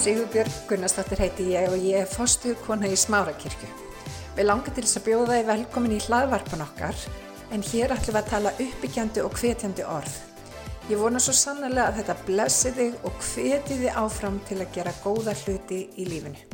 Sigurbjörg Gunnarsdóttir heiti ég og ég er fostu kona í Smárakirkju. Við langar til þess að bjóða þið velkomin í hlaðvarpan okkar en hér ætlum við að tala uppbyggjandi og hvetjandi orð. Ég vona svo sannlega að þetta blessi þig og hveti þið áfram til að gera góða hluti í lífinu.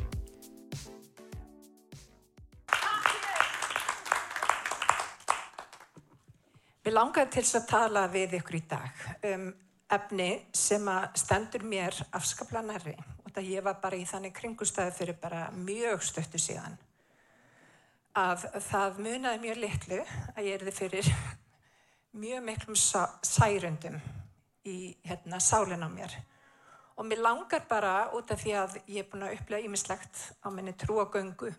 Við langar til þess að tala við ykkur í dag um efni sem að stendur mér afskapla nærri og það ég var bara í þannig kringustæði fyrir bara mjög stöttu síðan að það munaði mjög litlu að ég er þið fyrir mjög miklum særundum í hérna, sálinn á mér og mér langar bara út af því að ég er búin að upplega ímislegt á minni trúagöngu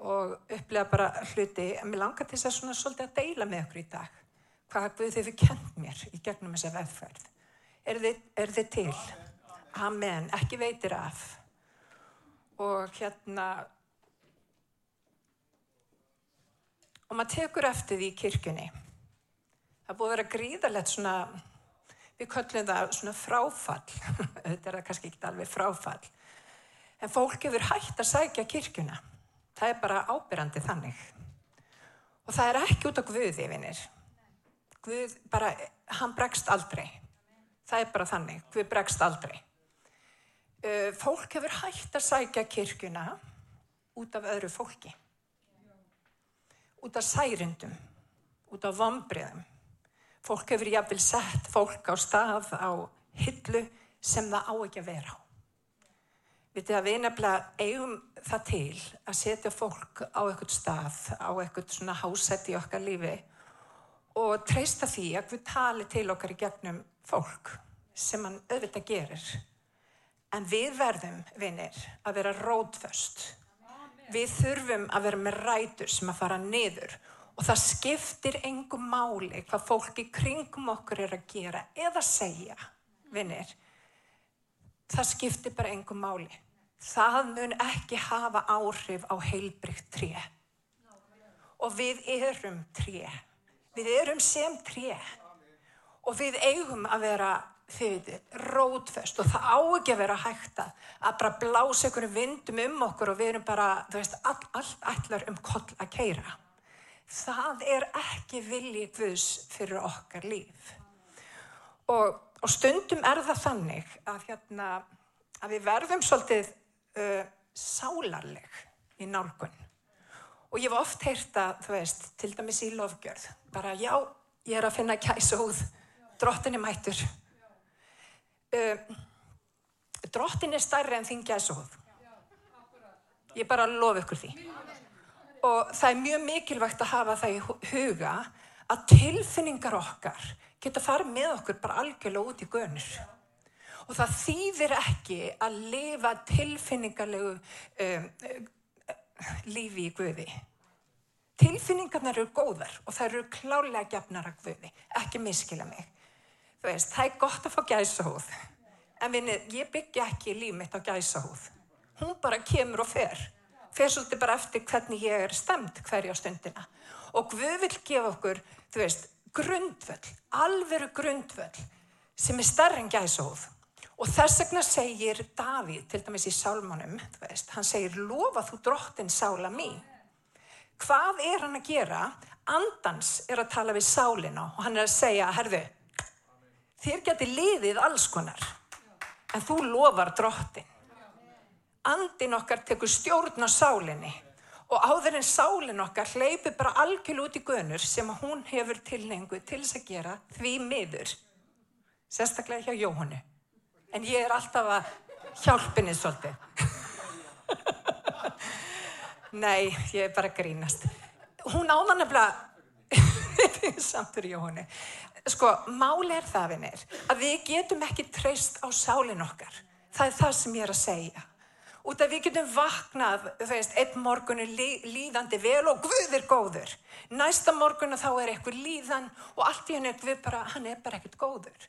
og upplega bara hluti að mér langar til þess að svona svolítið að deila með okkur í dag hvað Guð þið fyrir kent mér í gegnum þessa veðferð. Er þið, er þið til? Amen. Ekki veitir af. Og hérna, og maður tekur eftir því í kirkjunni. Það búið að vera gríðalegt svona, við köllum það svona fráfall. Þetta er það kannski ekki alveg fráfall. En fólk hefur hægt að sækja kirkjuna. Það er bara ábyrrandi þannig. Og það er ekki út á Guði, vinnir. Guð bara, hann bregst aldrei. Það er bara þannig, Guð bregst aldrei. Uh, fólk hefur hægt að sækja kirkuna út af öðru fólki. Út af særindum, út af vombriðum. Fólk hefur jáfnvel sett fólk á stað á hillu sem það á ekki að vera á. Vitið að við nefnilega eigum það til að setja fólk á eitthvað stað, á eitthvað svona hásett í okkar lífi og treysta því að við tali til okkar í gegnum fólk sem hann auðvitað gerir. En við verðum, vinnir, að vera rótföst. Við þurfum að vera með rætur sem að fara niður og það skiptir engum máli hvað fólki kringum okkur er að gera eða segja, vinnir. Það skiptir bara engum máli. Það mun ekki hafa áhrif á heilbrygt tré. Og við erum tré. Við erum sem tré og við eigum að vera þið rótfest og það á ekki að vera hægt að bara blása einhverju vindum um okkur og við erum bara, þú veist, allt all, allar um koll að keira. Það er ekki vilji Guðs fyrir okkar líf. Og, og stundum er það þannig að, hérna, að við verðum svolítið uh, sálarleg í nálgunn. Og ég hef oft heyrt að, þú veist, til dæmis í lofgjörð, bara já, ég er að finna kæsóð, drottin er mættur. Uh, drottin er stærri en þín kæsóð. Ég bara lofi ykkur því. Og það er mjög mikilvægt að hafa það í huga að tilfinningar okkar geta farið með okkur bara algjörlega út í gönur. Og það þýðir ekki að lifa tilfinningarlegu um, lífi í Guði. Tilfinningarnar eru góðar og það eru klálega gefnar að Guði, ekki miskila mig. Veist, það er gott að fá gæsahúð, en vinni, ég byggja ekki líf mitt á gæsahúð. Hún bara kemur og fer. Fer svolítið bara eftir hvernig ég er stemt hverja stundina. Og Guð vil gefa okkur, þú veist, grundvöld, alveru grundvöld sem er starri en gæsahúð. Og þess vegna segir Davíð, til dæmis í sálmánum, hann segir, lofa þú drottin sála mín. Hvað er hann að gera? Andans er að tala við sálina og hann er að segja, herðu, þér geti liðið alls konar, en þú lofar drottin. Andin okkar tekur stjórn á sálinni og áður en sálin okkar hleypur bara algjörl út í gönur sem hún hefur tilhengu til þess að gera því miður. Sérstaklega hjá Jóhannu en ég er alltaf að hjálpinni svolítið. Nei, ég er bara grínast. Hún áðan nefnilega, samt fyrir Jóhanni, sko, máli er það, vinnir, að við getum ekki treyst á sálinn okkar. Það er það sem ég er að segja. Út að við getum vaknað, þú veist, einn morgun er líðandi vel og Guð er góður. Næsta morgun þá er eitthvað líðan og allt í henni er Guð bara, hann er bara ekkert góður.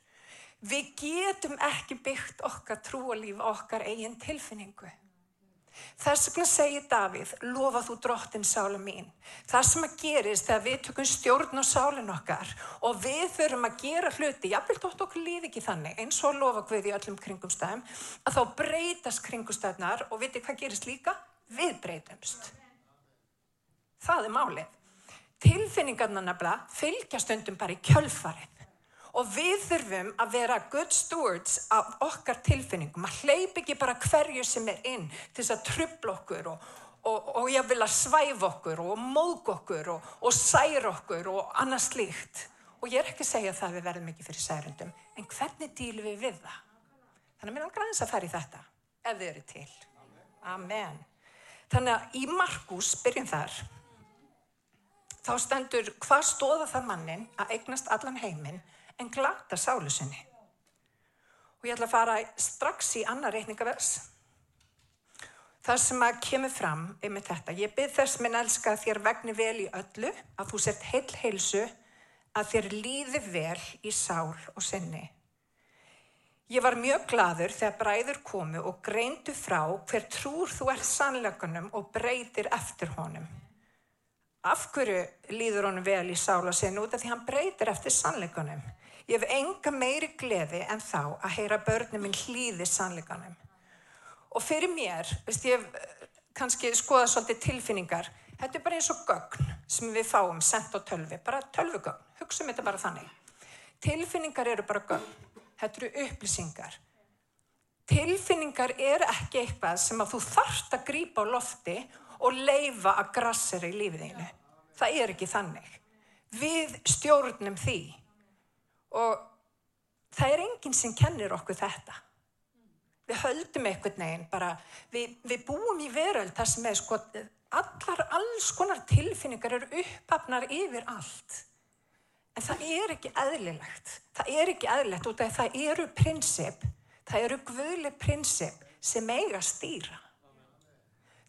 Við getum ekki byggt okkar trúalíf okkar eigin tilfinningu. Þess vegna segir Davíð, lofa þú drottin sála mín. Það sem að gerist þegar við tökum stjórn á sálinn okkar og við þurfum að gera hluti, jáfnveg tótt okkur líði ekki þannig, eins og lofa Guði í öllum kringumstæðum, að þá breytast kringumstæðnar og viti hvað gerist líka? Við breytumst. Það er málið. Tilfinningarna nefnilega fylgja stundum bara í kjölfarið. Og við þurfum að vera good stewards af okkar tilfinningum, að hleyp ekki bara hverju sem er inn til þess að trubla okkur og, og, og ég vil að svæfa okkur og móg okkur og, og særa okkur og annað slíkt. Og ég er ekki að segja það að við verðum ekki fyrir særundum, en hvernig dílu við við það? Þannig að mér langar aðeins að fara í þetta, ef þið eru til. Amen. Þannig að í Markus, byrjum þar, þá stendur hvað stóða það mannin að eignast allan heiminn en glata sálu sinni. Og ég ætla að fara strax í annar reikningavers. Það sem að kemur fram er með þetta. Ég byrð þess minn elska þér vegni vel í öllu, að þú sett heil heilsu, að þér líði vel í sál og sinni. Ég var mjög gladur þegar bræður komu og greindu frá hver trúr þú ert sannleikunum og breytir eftir honum. Af hverju líður honum vel í sál og sinni út af því hann breytir eftir sannleikunum? Ég hef enga meiri gleði en þá að heyra börnum minn hlýði sannleikanum. Og fyrir mér, veist ég hef kannski skoðað svolítið tilfinningar, þetta er bara eins og gögn sem við fáum sendt á tölvi, bara tölvugögn, hugsaum þetta bara þannig. Tilfinningar eru bara gögn, þetta eru upplýsingar. Tilfinningar eru ekki eitthvað sem að þú þarft að grípa á lofti og leifa að grassera í lífið einu. Það er ekki þannig. Við stjórnum því og það er enginn sem kennir okkur þetta. Við höldum einhvern veginn bara, við, við búum í veröld þar sem er sko, allar, alls konar tilfinningar eru uppafnar yfir allt. En það er ekki eðlilegt. Það er ekki eðlilegt út af það eru prinsip, það eru guðli prinsip sem eiga að stýra.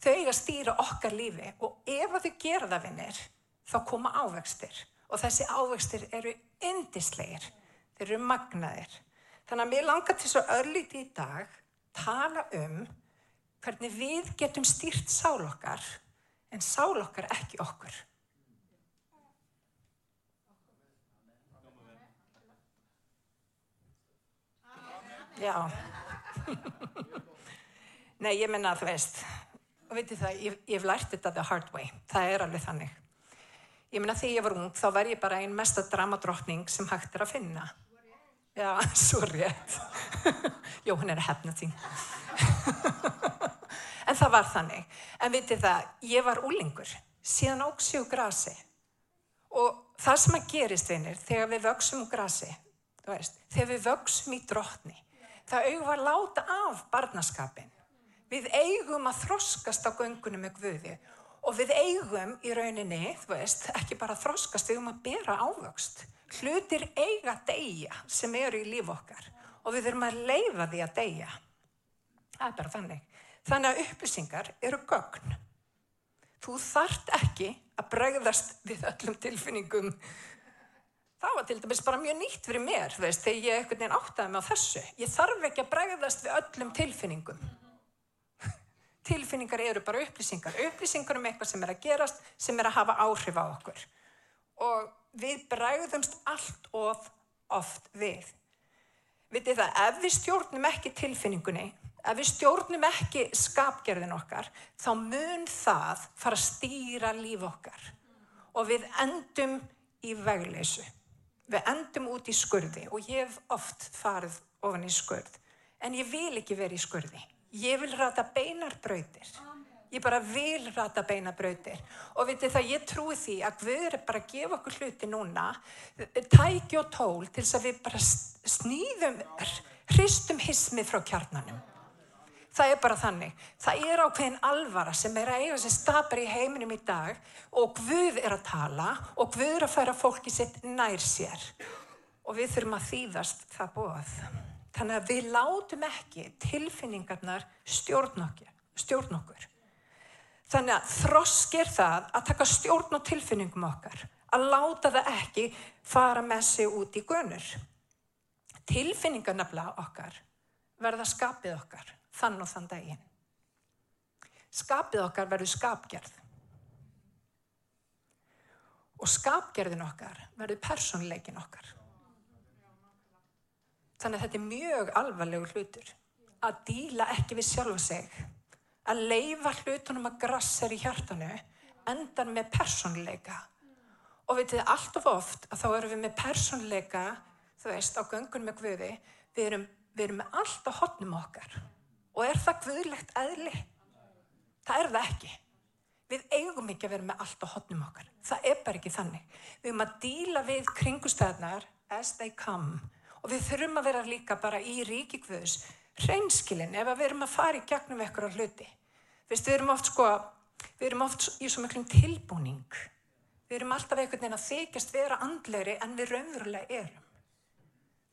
Þau eiga að stýra okkar lífi og ef að þau gera það vinnir, þá koma ávextir og þessi ávextir eru indislegir, þeir eru magnaðir. Þannig að mér langar til svo örlíti í dag tala um hvernig við getum stýrt sál okkar en sál okkar ekki okkur. Já. Nei, ég menna að þú veist, og veitir það, ég hef lært þetta the hard way, það er alveg þannig. Ég meina þegar ég var ung þá var ég bara einn mesta dramadrottning sem hægt er að finna. Já, svo rétt. Jó, hún er að hefna þín. en það var þannig. En vitið það, ég var úlingur, síðan óksi úr grasi. Og það sem að gerist einir, þegar við vöksum úr grasi, veist, þegar við vöksum í drottni, það auðvar láta af barnaskapin. Við eigum að þroskast á göngunum með Guði Og við eigum í rauninni, þú veist, ekki bara þroskast, við eigum að bera ávöxt. Hlutir eiga deyja sem eru í líf okkar og við þurfum að leifa því að deyja. Það er bara þannig. Þannig að upplýsingar eru gögn. Þú þart ekki að bregðast við öllum tilfinningum. Það var til dæmis bara mjög nýtt fyrir mér, þú veist, þegar ég ekkert einn áttaði mig á þessu. Ég þarf ekki að bregðast við öllum tilfinningum. Tilfinningar eru bara upplýsingar. Upplýsingar um eitthvað sem er að gerast, sem er að hafa áhrif á okkur. Og við bræðumst allt of oft við. Vitið það, ef við stjórnum ekki tilfinningunni, ef við stjórnum ekki skapgerðin okkar, þá mun það fara að stýra líf okkar. Og við endum í vegleysu. Við endum út í skurði og ég hef oft farið ofan í skurð. En ég vil ekki vera í skurði. Ég vil rata beinar brautir. Ég bara vil rata beinar brautir. Og vitið það, ég trúi því að við erum bara að gefa okkur hluti núna, tæki og tól til þess að við bara snýðum, hristum hismið frá kjarnanum. Það er bara þannig. Það er ákveðin alvara sem er að eiga sem stapar í heiminum í dag og Guð er að tala og Guð er að færa fólki sitt nær sér. Og við þurfum að þýðast það bóð. Þannig að við látum ekki tilfinningarnar stjórn okkur. Stjórn okkur. Þannig að þroskir það að taka stjórn á tilfinningum okkar. Að láta það ekki fara með sig út í gönur. Tilfinningarnafla okkar verða skapið okkar þann og þann daginn. Skapið okkar verður skapgerð. Og skapgerðin okkar verður personleikin okkar. Þannig að þetta er mjög alvarlegu hlutur. Að díla ekki við sjálfa sig. Að leifa hlutunum að grassar í hjartanu endan með personleika. Og við þið allt of oft að þá erum við með personleika, þú veist, á göngun með Guði, við erum, við erum með allt á hotnum okkar. Og er það Guðlegt eðli? Það er það ekki. Við eigum ekki að vera með allt á hotnum okkar. Það er bara ekki þannig. Við erum að díla við kringustæðnar as they come og við þurfum að vera líka bara í ríkikvöðus hreinskilin ef við erum að fara í gegnum á hluti. Vist, við erum sko við erum oft í svo miklum tilbúning. Við erum alltaf einhvern veginn að þykjast vera andlegri en við raunverulega erum.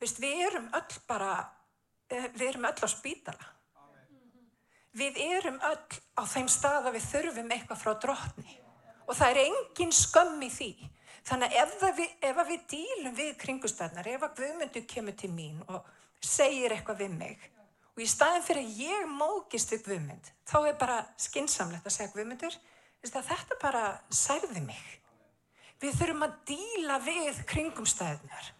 Vist, við erum öll bara eh, við erum öll á spítala. Við erum öll á þeim stað að við þurfum eitthvað frá drotni og það er engin skömm í því Þannig að ef við, ef við dílum við kringustæðnar, ef að Guðmundur kemur til mín og segir eitthvað við mig og í staðin fyrir að ég mókist við Guðmund, þá er bara skinsamlegt að segja Guðmundur, þetta bara særði mig. Við þurfum að díla við kringumstæðnar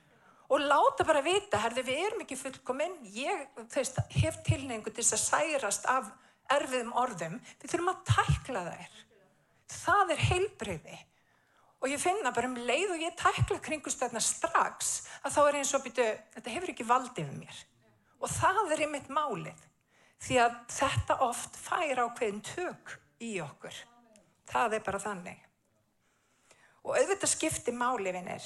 og láta bara vita, herði við erum ekki fullkominn, ég þeist, hef tilneingu til þess að særast af erfiðum orðum, við þurfum að tækla þær. Það er heilbreyði. Og ég finna bara um leið og ég tækla kringustöðna strax að þá er eins og byrju, þetta hefur ekki valdið við mér. Og það er einmitt málið. Því að þetta oft fær ákveðin tök í okkur. Það er bara þannig. Og auðvitað skiptir máliðinir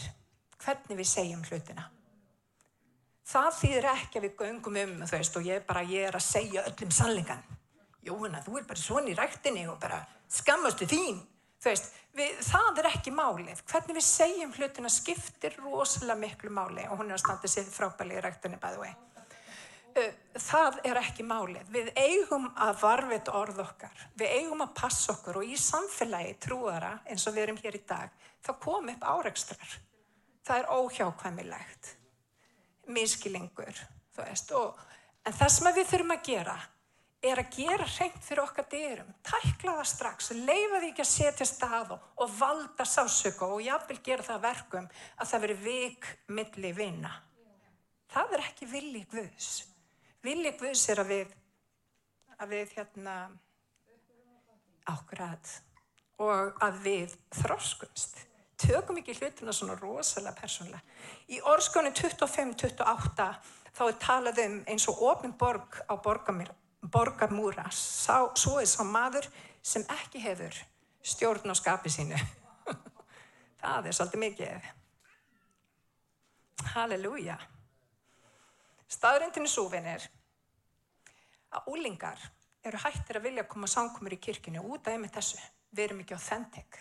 hvernig við segjum hlutina. Það þýðir ekki að við göngum um veist og ég, bara, ég er að segja öllum sannlingan. Jóhanna, þú er bara svona í rættinni og bara skammastu þín. Veist, við, það er ekki málið. Hvernig við segjum hlutina skiptir rosalega miklu máli og hún er að standa sér frábæli í rættunni bæðu vei. Það er ekki málið. Við eigum að varfið orð okkar. Við eigum að passa okkur og í samfélagi trúara eins og við erum hér í dag, þá kom upp áreikstrar. Það er óhjákvæmilegt. Og, en það sem við þurfum að gera er að gera hreint fyrir okkar dyrum, tækla það strax, leifa því ekki að setja stað og, valda sásöku og jáfnvel gera það verkum að það veri vik milli vinna. Það er ekki villi Guðs. Villi Guðs er að við, að við hérna, ákvæðat og að við þróskumst. Tökum ekki hlutina svona rosalega persónlega. Í orðskonu 25-28 þá er talað um eins og ofin borg á borgamir borgarmúra, svo er sá maður sem ekki hefur stjórn á skapi sínu. Það er svolítið mikið. Halleluja. Staðrindinu súvinir að úlingar eru hættir að vilja koma sangkomur í kirkinu út af einmitt þessu. Við erum ekki authentic.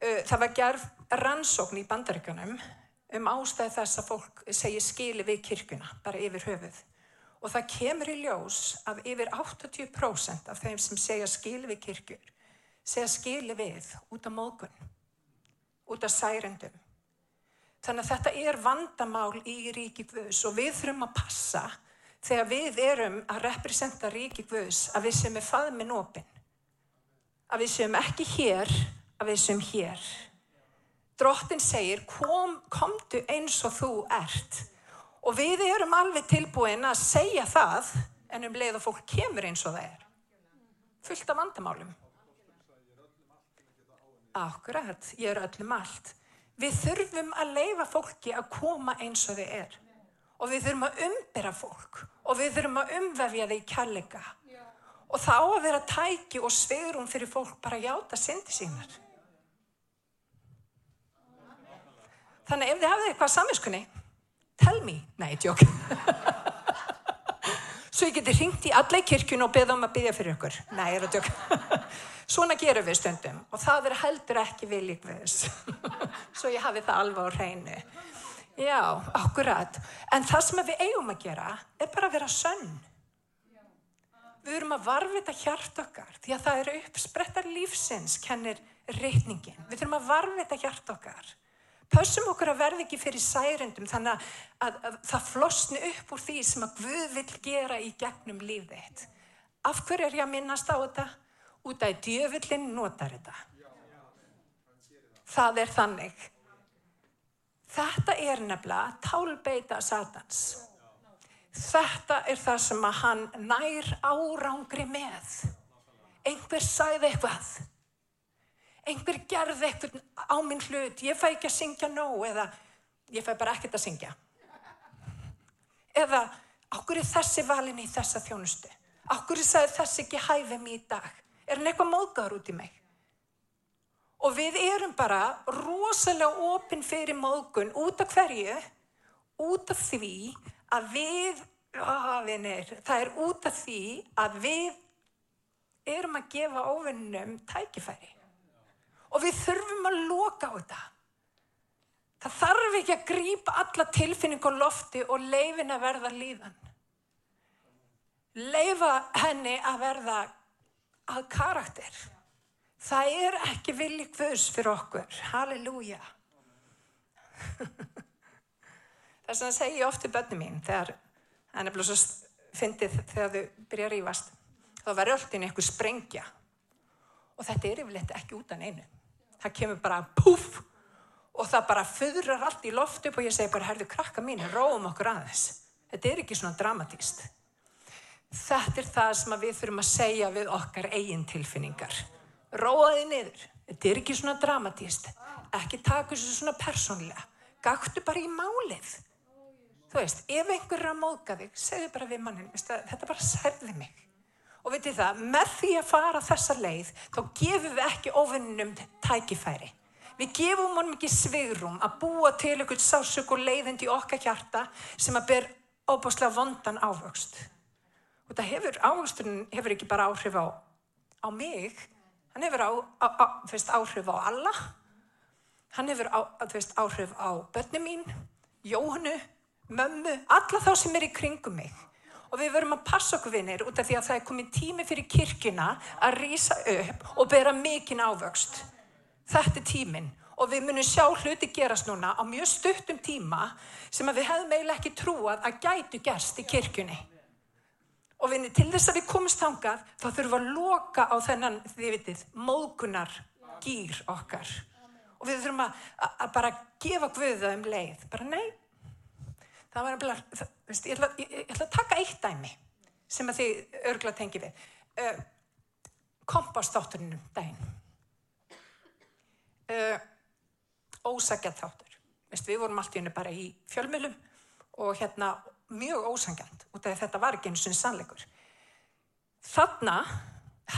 Það var gerð rannsókn í bandaríkunum um ástæði þess að fólk segir skili við kirkuna, bara yfir höfuð. Og það kemur í ljós að yfir 80% af þeim sem segja skil við kirkjur, segja skil við út af mógun, út af særendum. Þannig að þetta er vandamál í ríki Guðs og við þurfum að passa þegar við erum að representa ríki Guðs að við sem er faðminn opinn. Að við sem ekki hér, að við sem hér. Drottin segir, kom, komdu eins og þú ert. Og við erum alveg tilbúin að segja það en um leið og fólk kemur eins og það er. Fullt af vandamálum. Akkurat, ég er öllum allt. Við þurfum að leifa fólki að koma eins og þið er. Og við þurfum að umbera fólk. Og við þurfum að umvefja þið í kjallega. Og þá að vera tæki og svegurum fyrir fólk bara að játa syndi sínar. Þannig ef þið hafið eitthvað saminskunni, tell me, nei, tjók svo ég geti ringt í alla í kirkjun og beða um að byggja fyrir ykkur. Nei, er það tjók svona gerum við stundum. Og það er heldur ekki viljið við svo ég hafi það alveg á reynu já, akkurat. En það sem við eigum að gera er bara að vera sönn. Við erum að varfita hjart okkar því að það eru uppsprettar lífsins kennir reytningin við þurfum að varfita hjart okkar Pössum okkur að verði ekki fyrir særendum þannig að, að, að það flosni upp úr því sem að Guð vil gera í gegnum lífið þitt. Af hverju er ég að minnast á þetta? Út af djöfullin notar þetta. Það er þannig. Þetta er nefnilega tálbeita satans. Þetta er það sem að hann nær árangri með. Einhver sæði eitthvað. Einhver gerði eitthvað á minn hlut. Ég fæ ekki að syngja nóg eða ég fæ bara ekkert að syngja. Eða okkur er þessi valin í þessa þjónustu. Okkur er þessi ekki hæfið mér í dag. Er hann eitthvað móðgæður út í mig? Og við erum bara rosalega opinn fyrir móðgun út af hverju? Út af því að við, vinir, það er út af því að við erum að gefa ofinnum tækifæri. Og við þurfum að loka á þetta. Það þarf ekki að grípa alla tilfinning og lofti og leifin að verða líðan. Leifa henni að verða að karakter. Það er ekki villi hvus fyrir okkur. Halleluja. Þess vegna segi ég oft í bönni mín þegar það er blóðs að fyndið þegar þau byrja að rýfast. Þá verður alltaf einhver sprengja. Og þetta er yfirleitt ekki út af einu. Það kemur bara puff og það bara föðrar allt í loft upp og ég segi bara, herðu krakka mín, róum okkur aðeins. Þetta er ekki svona dramatíst. Þetta er það sem við þurfum að segja við okkar eigin tilfinningar róaði niður. Þetta er ekki svona dramatíst. Ekki taka þessu svona persónlega. Gaktu bara í málið. Þú veist, ef einhver er að móka þig, segðu bara við mannin, þetta bara særði mig. Og veitir það, með því að fara þessa leið, þá gefum við ekki ofinnum tækifæri. Við gefum honum ekki svigrum að búa til einhvern sásök og leiðindi í okkar hjarta sem að ber óbáslega vondan ávöxt. Og það hefur, ávöxturinn hefur ekki bara áhrif á, á mig, Hann hefur á, á, veist, áhrif á alla. Hann hefur veist, áhrif á börnum mín, Jóhannu, mömmu, alla þá sem er í kringum mig. Og við verum að passa okkur vinnir út af því að það er komið tími fyrir kirkina að rýsa upp og bera mikinn ávöxt. Þetta er tíminn og við munum sjá hluti gerast núna á mjög stuttum tíma sem við hefðum eiginlega ekki trúað að gætu gerst í kirkjunni. Og vinni, til þess að við komumst þangað, þá þurfum við að loka á þennan, þið vitið, móðkunar gýr okkar. Og við þurfum að, að, að bara gefa Guða um leið. Bara nei, það var bara, það, veist, ég, ætla, ég, ég ætla að taka eitt dæmi sem að þið örgla tengi við. Uh, Kompastátturinn dæn. Uh, ósagjað þáttur. Veist, við vorum allt í hennu bara í fjölmjölum og hérna mjög ósangjant út af þetta var ekki eins og sannleikur. Þarna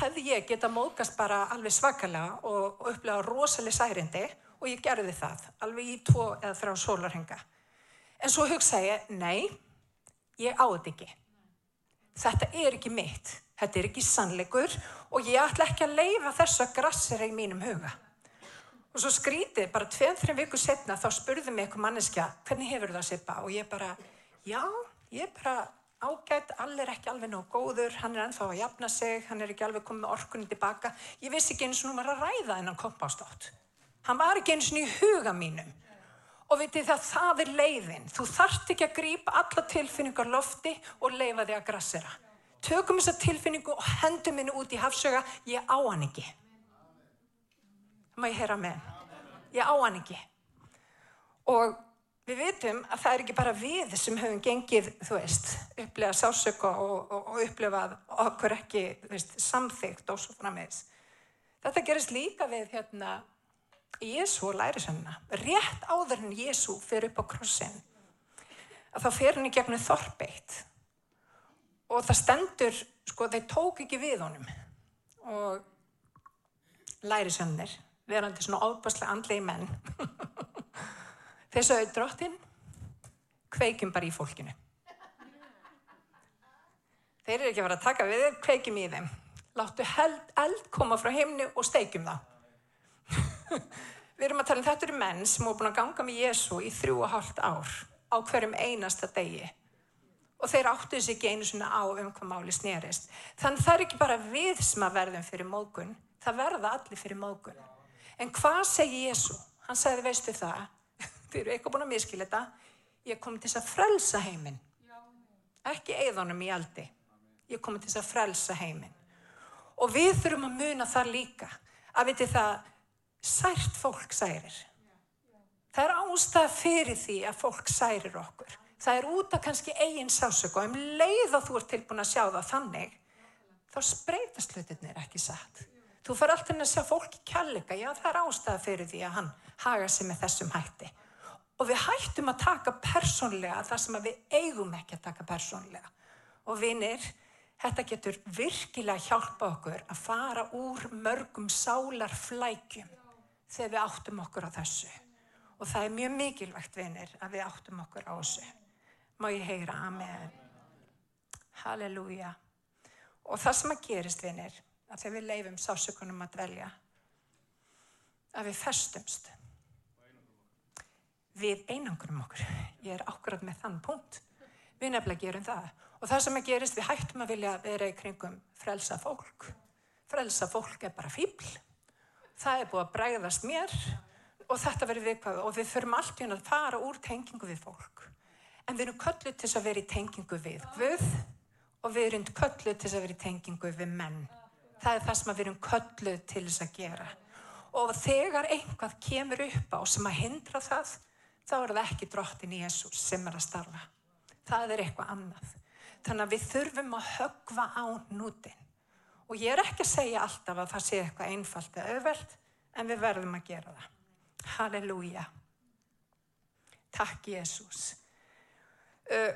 hefði ég geta mókast bara alveg svakalega og, og upplega rosalega særindi og ég gerði það alveg í tvo eða þrjá sólarhenga. En svo hugsaði ég, nei, ég áði ekki. Þetta er ekki mitt, þetta er ekki sannleikur og ég ætla ekki að leifa þessu að grassera í mínum huga. Og svo skrítið, bara tveið-þrjum viku setna þá spurði mig eitthvað manneskja, hvernig hefur það sippa? Og ég bara, já, ég er bara ágætt, all er ekki alveg nóg góður, hann er ennþá að jafna sig, hann er ekki alveg komið orkunni tilbaka. Ég vissi ekki eins og nú var að ræða þennan kompástátt. Hann var ekki eins og í huga mínum. Og veitir það, það er leiðin. Þú þart ekki að grípa alla tilfinningar lofti og leifa þig að grassera. Tökum þessa tilfinningu og hendum henni út í hafsöga, ég á hann ekki. Má ég heyra með. Ég á hann ekki. Og Við veitum að það er ekki bara við sem höfum gengið, þú veist, upplegað sásöka og, og, og upplegað okkur ekki, þú veist, samþygt og svo frammeðis. Þetta gerist líka við, hérna, Jésu og lærisönna. Rétt áður en Jésu fyrir upp á krossin, að þá fyrir henni gegnum þorpeitt. Og það stendur, sko, þeir tók ekki við honum. Og lærisönnir, verandi svona óbærslega andlegi menn, Þeir sagði drottin, kveikjum bara í fólkinu. Þeir eru ekki að fara að taka við þeir, kveikjum í þeim. Láttu held, eld koma frá heimnu og steikjum það. Við erum að tala um þetta eru menn sem voru búin að ganga með Jésu í þrjú og hálft ár á hverjum einasta degi. Og þeir áttu þessi ekki einu svona á um hvað máli snerist. Þannig það er ekki bara við sem að verðum fyrir mógun, það verða allir fyrir mógun. En hvað segi Jésu? Hann sagði, veistu það, þið eru eitthvað búin að miskila þetta ég kom til þess að frelsa heiminn ekki eðanum í aldi Ég komin til þess að frelsa heiminn. Og við þurfum að muna það líka. Að viti það, sært fólk særir. Það er ástæða fyrir því að fólk særir okkur. Það er út af kannski eigin sásöku og um leið og þú ert tilbúin að sjá það þannig, þá spreytast hlutinir ekki satt. Þú fer alltaf að sjá fólki kjallega, já það er ástæða fyrir því að hann haga sig með þessum hætti. Og við hættum að taka persónlega það sem við eigum ekki að taka persónlega. Og vinir, þetta getur virkilega hjálpa okkur að fara úr mörgum sálarflækjum þegar við áttum okkur á þessu. Og það er mjög mikilvægt, vinir, að við áttum okkur á þessu. Má ég heyra, amen. Halleluja. Og það sem að gerist, vinir, að þegar við leifum sásökunum að dvelja að við festumst við einangurum okkur. Ég er ákveðat með þann punkt. Við nefnilega gerum það. Og það sem að gerist við hættum að vilja vera í kringum frelsa fólk. Frelsa fólk er bara fíbl það er búið að bregðast mér og þetta verður viðkvæðu og við förum alltaf inn að fara úr tengingu við fólk. En við erum kölluð til að vera í tengingu við Guð og við erum kölluð til að vera í tengingu við menn það er það sem við erum kölluð til þess að gera. Og þegar einhvað kemur upp á sem að hindra það, þá er það ekki drottin Jésús sem er að starfa. Það er eitthvað annað. Þannig að við þurfum að högva á nútin. Og ég er ekki að segja alltaf að það sé eitthvað einfalt eða auðvelt, en við verðum að gera það. Halleluja. Takk Jésús. Uh,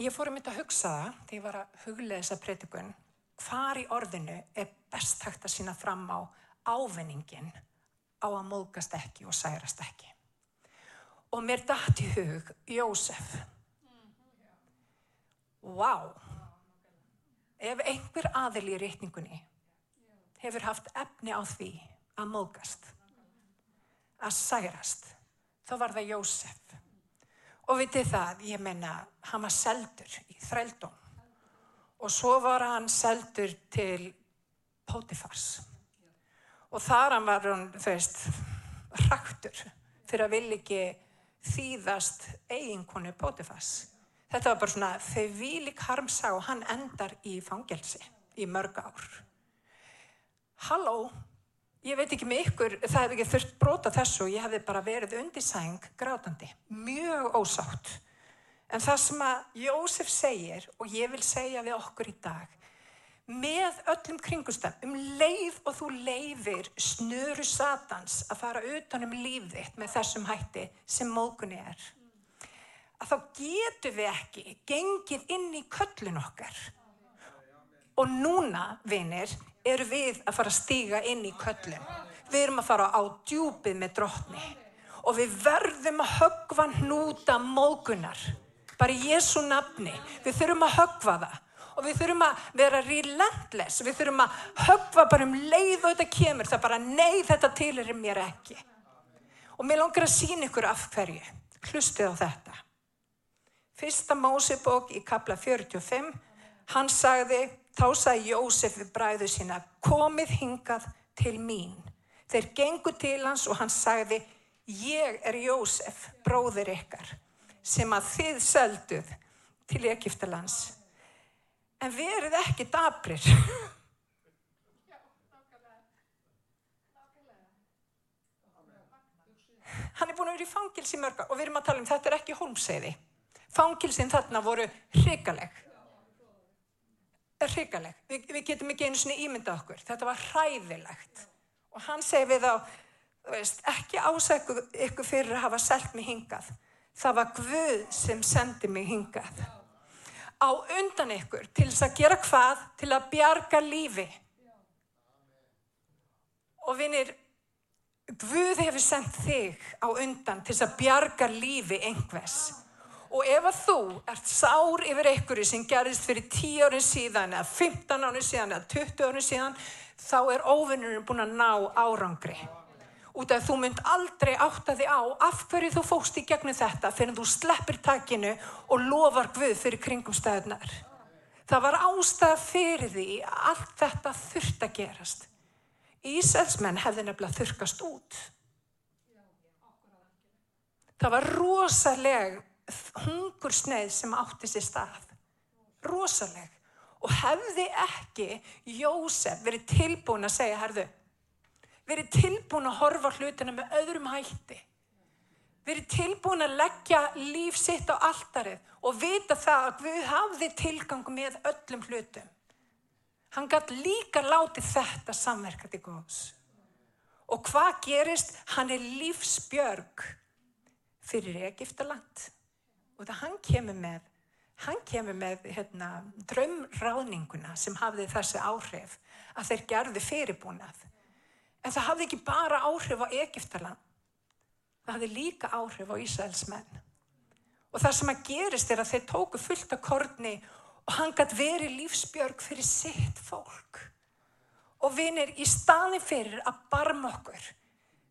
ég fór um þetta að hugsa það, þegar ég var að huglega þessa predikun, hvar í orðinu er best hægt að sína fram á ávinningin á að móðgast ekki og særast ekki. Og mér dætt í hug Jósef. Vá! Wow. Ef einhver aðil í reytningunni hefur haft efni á því að móðgast, að særast, þá var það Jósef. Og vitið það, ég menna, hann var seldur í þrældóm og svo var hann seldur til Pótifars og þar hann var hann, þú veist, raktur fyrir að vilja ekki þýðast eiginkonu Pótifars. Þetta var bara svona, þau vilík harmsa og hann endar í fangelsi í mörg ár. Halló, ég veit ekki með ykkur, það hefði ekki þurft brota þessu ég hefði bara verið undir sæng grátandi, mjög ósátt. En það sem að Jósef segir og ég vil segja við okkur í dag með öllum kringustam um leið og þú leifir snöru satans að fara utanum lífðitt með þessum hætti sem mókunni er að þá getur við ekki gengið inn í köllun okkar. Og núna vinir eru við að fara að stíga inn í köllun. Við erum að fara á djúpið með drottni. Og við verðum að högva hnúta mókunar bara í Jésu nafni. Við þurfum að högva það og við þurfum að vera relentless, við þurfum að högva bara um leið og þetta kemur, það bara nei þetta til er mér ekki. Og mér langar að sína ykkur af hverju, hlustið á þetta. Fyrsta Mósebók í kapla 45, hann sagði, þá sagði Jósef við bræðu sína, komið hingað til mín. Þeir gengu til hans og hann sagði, ég er Jósef, bróðir ykkar sem að þið selduð til Egiptalands. En verið ekki dabrir. Hann er búin að vera í fangilsi mörga og við erum að tala um þetta er ekki holmseiði. Fangilsin þarna voru hrigaleg. Hrigaleg. Vi, við getum ekki einu svona ímynda okkur. Þetta var hræðilegt. Og hann segi við á, veist, ekki ásæku ykkur fyrir að hafa selgt mig hingað það var Guð sem sendi mig hingað. Á undan ykkur til þess að gera hvað? Til að bjarga lífi. Og vinir Guð hefur sendt þig á undan til þess að bjarga lífi einhvers. Og ef að þú ert sár yfir einhverju sem gerist fyrir 10 árið síðan eða 15 árið síðan eða 20 árið síðan þá er óvinnurinn búin að ná árangri út af þú mynd aldrei átta þig á af hverju þú fóst í gegnum þetta fyrir þú sleppir takinu og lofar Guð fyrir kringum stæðunar. Það var ástæða fyrir því að allt þetta þurft að gerast. Íselsmenn hefði nefnilega þurkast út. Það var rosaleg hungursneið sem átti sér stað. Rosaleg. Og hefði ekki Jósef verið tilbúin að segja, herðu, verið tilbúin að horfa hlutina með öðrum hætti. Verið tilbúin að leggja líf sitt á alltarið og vita það að Guð hafði tilgang með öllum hlutum. Hann gætt líka látið þetta samverka til góðs. Og hvað gerist? Hann er lífsbjörg fyrir Egiptaland. Og það hann kemur með, hann kemur með hérna, drömráðninguna sem hafði þessi áhrif að þeir gerði fyrirbúnað. En það hafði ekki bara áhrif á Egiptaland. Það hafði líka áhrif á Ísraels menn. Og það sem að gerist er að þeir tóku fullt af korni og hann gætt verið lífsbjörg fyrir sitt fólk. Og vinir, í staðin fyrir að barma okkur,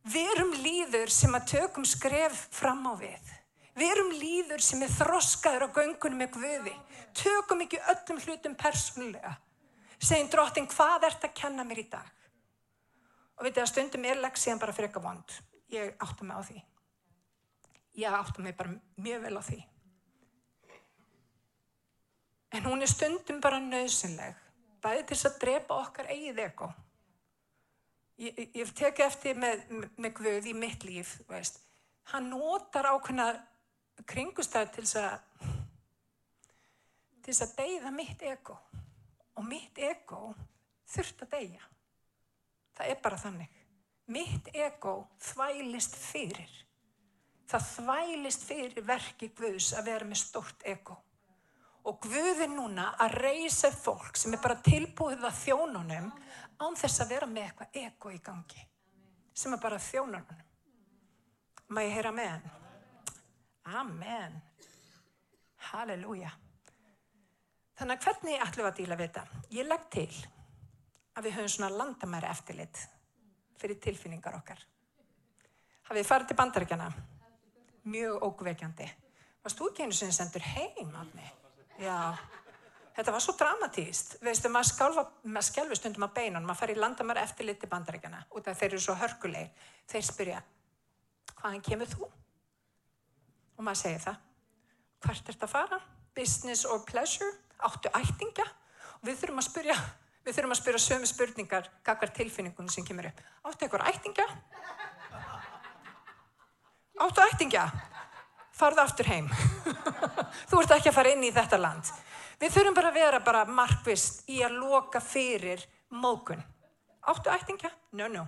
verum líður sem að tökum skref fram á við. Verum líður sem er þroskaður á göngunum með Guði. Tökum ekki öllum hlutum persónulega. Segjum drottin, hvað ert að kenna mér í dag? Og veitu að stundum er leksíðan bara fyrir eitthvað vond. Ég átta mig á því. Ég átta mig bara mjög vel á því. En hún er stundum bara nöðsynleg, bæði til að drepa okkar eigið eko. Ég, ég teki eftir með, með Guð í mitt líf, veist. hann notar ákveðna kringustæð til að til að deyða mitt eko og mitt eko þurft að deyja. Það er bara þannig. Mitt ego þvælist fyrir. Það þvælist fyrir verki Guðs að vera með stort ego. Og Guði núna að reysa fólk sem er bara tilbúið að þjónunum án þess að vera með eitthvað ego í gangi. Sem er bara þjónunum. Má ég heyra með henn? Amen. Halleluja. Þannig að hvernig ætlum við að díla við þetta? Ég legg til að við höfum svona landamæri eftirlit fyrir tilfinningar okkar. Hafið farið til bandaríkjana? Mjög ógveikjandi. Varst þú ekki einu sem sendur heim af mig? Já, þetta var svo dramatíst. Veistu, maður, skálfa, maður skjálfur stundum á beinun, maður í landamæri eftirlit til bandaríkjana út af þeir eru svo hörkulegir. Þeir spyrja, hvaðan kemur þú? Og maður segir það. Hvert ert að fara? Business or pleasure? Áttu ættinga? Og við þurfum að spyrja Við þurfum að spyrja sömu spurningar kakvar tilfinningunum sem kemur upp. Áttu eitthvað ættingja? Áttu ættingja? Farðu aftur heim. Þú ert ekki að fara inn í þetta land. Við þurfum bara að vera bara markvist í að loka fyrir mókun. Áttu ættingja? No, no.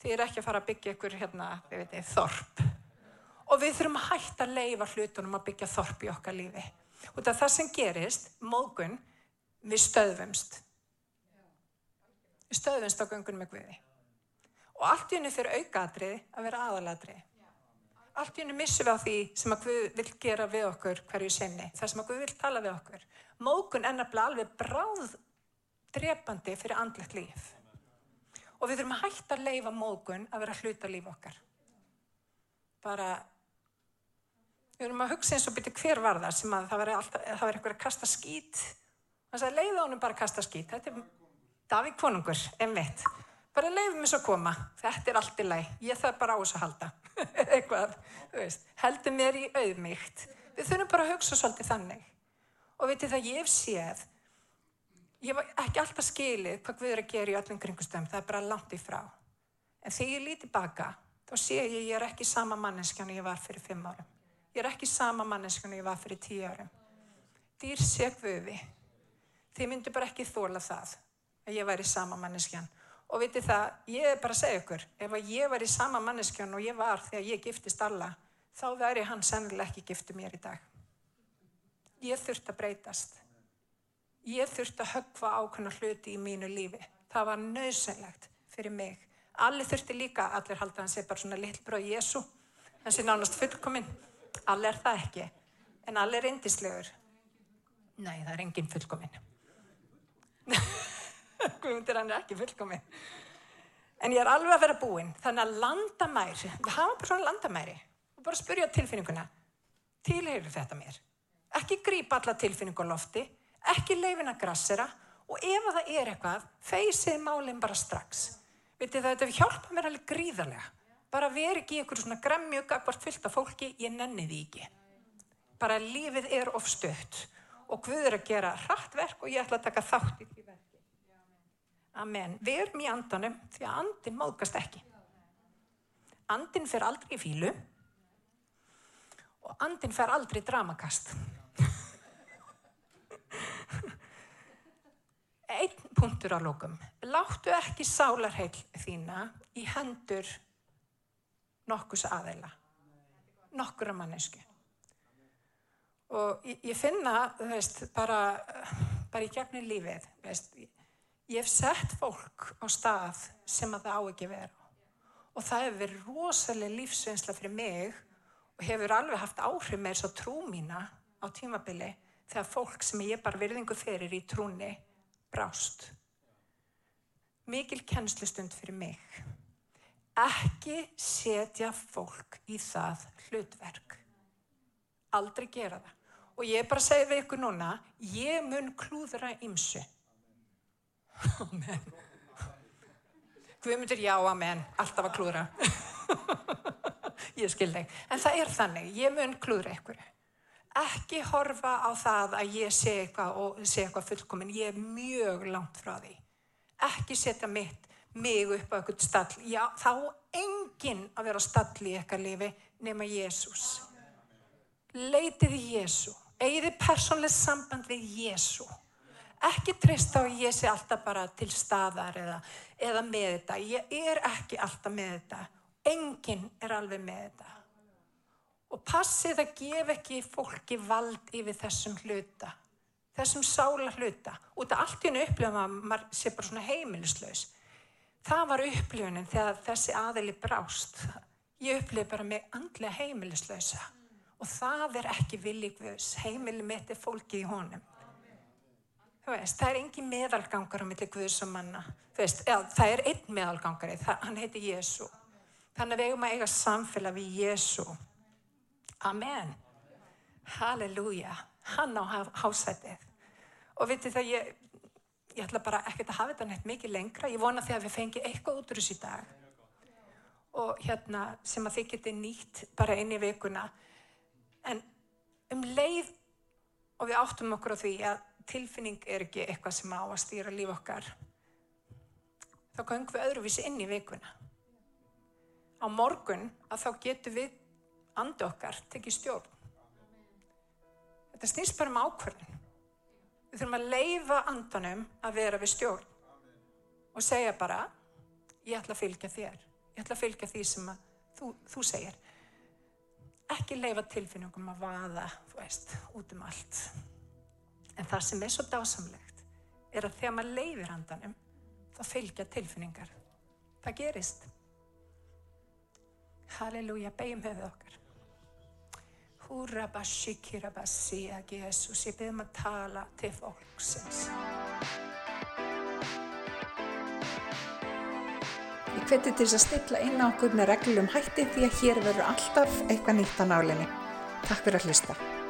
Þið er ekki að fara að byggja ykkur hérna, við veitum, þorp. Og við þurfum að hætta að leifa hlutunum að byggja þorp í okkar lífi. Og það sem gerist, mókun, við stöðvumst við stöðumst á göngunum með Guði. Og allt í henni fyrir aukaðrið að vera aðaladrið. Allt í henni missum við á því sem að Guð vil gera við okkur hverju sinni. Það sem að Guð vil tala við okkur. Mókun ennabla alveg bráð drepandi fyrir andlegt líf. Og við þurfum að hætta að leifa mókun að vera hluta líf okkar. Bara, við þurfum að hugsa eins og byrja hver var það sem að það veri eitthvað að kasta skít. Það sagði leiða honum bara að kasta skít. Þetta er Davík konungur, einmitt. Bara leiðum mér svo að koma. Þetta er allt í læg. Ég þarf bara á þess að halda. Eitthvað, þú veist. Heldur mér í auðmygt. Við þurfum bara að hugsa svolítið þannig. Og veitir það, ég hef séð, ég var ekki alltaf skilið hvað erum að gera í öllum kringustöðum. Það er bara langt í frá. En þegar ég líti baka, þá sé ég ég er ekki sama manneskjan ég var fyrir fimm árum. Ég er ekki sama manneskjan ég var fyrir tíu árum. Dýr segvöfi. Þið myndu bara ekki þóla það að ég væri sama manneskjan. Og viti það, ég er bara að segja ykkur, ef að ég var í sama manneskjan og ég var þegar ég giftist alla, þá væri hann sennilega ekki giftið mér í dag. Ég þurft að breytast. Ég þurft að höggva ákveðna hluti í mínu lífi. Það var nöðsynlegt fyrir mig. Allir þurfti líka, allir halda hans er bara svona lillbröð Jésu, hans er nánast fullkominn. Allir er það ekki, en allir er indislegur. Nei, það er enginn fullkominn. Guðmundur hann er ekki fullkomi. En ég er alveg að vera búinn. Þannig að landamæri, við hafa bara svona landamæri og bara spyrja tilfinninguna. Tilheyru þetta mér. Ekki grípa alla tilfinningu á lofti, ekki leifin að grassera og ef það er eitthvað, feysið málinn bara strax. Vitið það, þetta hjálpa mér alveg gríðarlega. Bara veri ekki ykkur svona gremmjög akkvart fyllt af fólki, ég nenni því ekki. Bara lífið er ofstöðt og Guð er að gera hratt verk og ég ætla að taka þátt í því. Amen. Við erum í andanum því að andin móðgast ekki. Andin fer aldrei í fílu og andin fer aldrei í dramakast. Einn punktur á lókum. Láttu ekki sálarheil þína í hendur nokkus aðeila. Nokkur að mannesku. Og ég, ég finna, þú veist, bara, bara í gegnum lífið, veist, ég hef sett fólk á stað sem að það á ekki vera. Og það hefur verið rosalega lífsveinsla fyrir mig og hefur alveg haft áhrif með þess að trú mína á tímabili þegar fólk sem ég bara virðingu fyrir í trúni brást. Mikil kennslustund fyrir mig. Ekki setja fólk í það hlutverk. Aldrei gera það. Og ég bara segja við ykkur núna, ég mun klúðra ymsu. Amen. Guðmundur, já, amen. Alltaf að klúðra. ég skil þig. En það er þannig, ég mun klúðra ykkur. Ekki horfa á það að ég sé eitthvað og sé eitthvað fullkominn. Ég er mjög langt frá því. Ekki setja mitt, mig upp á eitthvað stall. Já, þá enginn að vera stall í eitthvað lifi nema Jésús. Leitið Jésu. Egið persónlega samband við Jésu. Ekki treysta á ég sé alltaf bara til staðar eða, eða með þetta. Ég er ekki alltaf með þetta. Enginn er alveg með þetta. Og passið að gefa ekki fólki vald yfir þessum hluta. Þessum sála hluta. Út af allt í hennu upplifum að maður sé bara svona heimilislaus. Það var upplifunin þegar þessi aðili brást. Ég upplifi bara mig andlega heimilislausa. Og það er ekki villig viðs. Heimili mitt er fólki í honum. Veist, það er engin meðalgangar á milli Guðs og manna. Veist, eða, það er einn meðalgangari, það, hann heiti Jésu. Þannig að við eigum að eiga samfélag við Jésu. Amen. Halleluja. Hann á hásætið. Og vitið það, ég, ég ætla bara ekkert að hafa þetta neitt mikið lengra. Ég vona því að við fengi eitthvað út úr þessu dag. Og hérna sem að þið geti nýtt bara eini vikuna. En um leið og við áttum okkur á því að tilfinning er ekki eitthvað sem á að stýra líf okkar. Þá gangum við öðruvísi inn í vikuna. Á morgun að þá getum við andi okkar tekið stjórn. Þetta snýst bara um ákvörðin við þurfum að leifa andanum að vera við stjórn og segja bara ég ætla að fylgja þér. Ég ætla að fylgja því sem þú, þú segir. Ekki leifa tilfinningum að vaða þú veist, út um allt En það sem er svo dásamlegt er að þegar maður leifir handanum þá fylgja tilfinningar. Það gerist. Halleluja, beigjum höfuð okkar. Húra bashikira basia, Jesus, ég byrðum að tala til fólksins. Ég hveti til þess að stilla inn á okkur með reglum hætti því að hér verður alltaf eitthvað nýtt á nálinni. Takk fyrir að hlusta.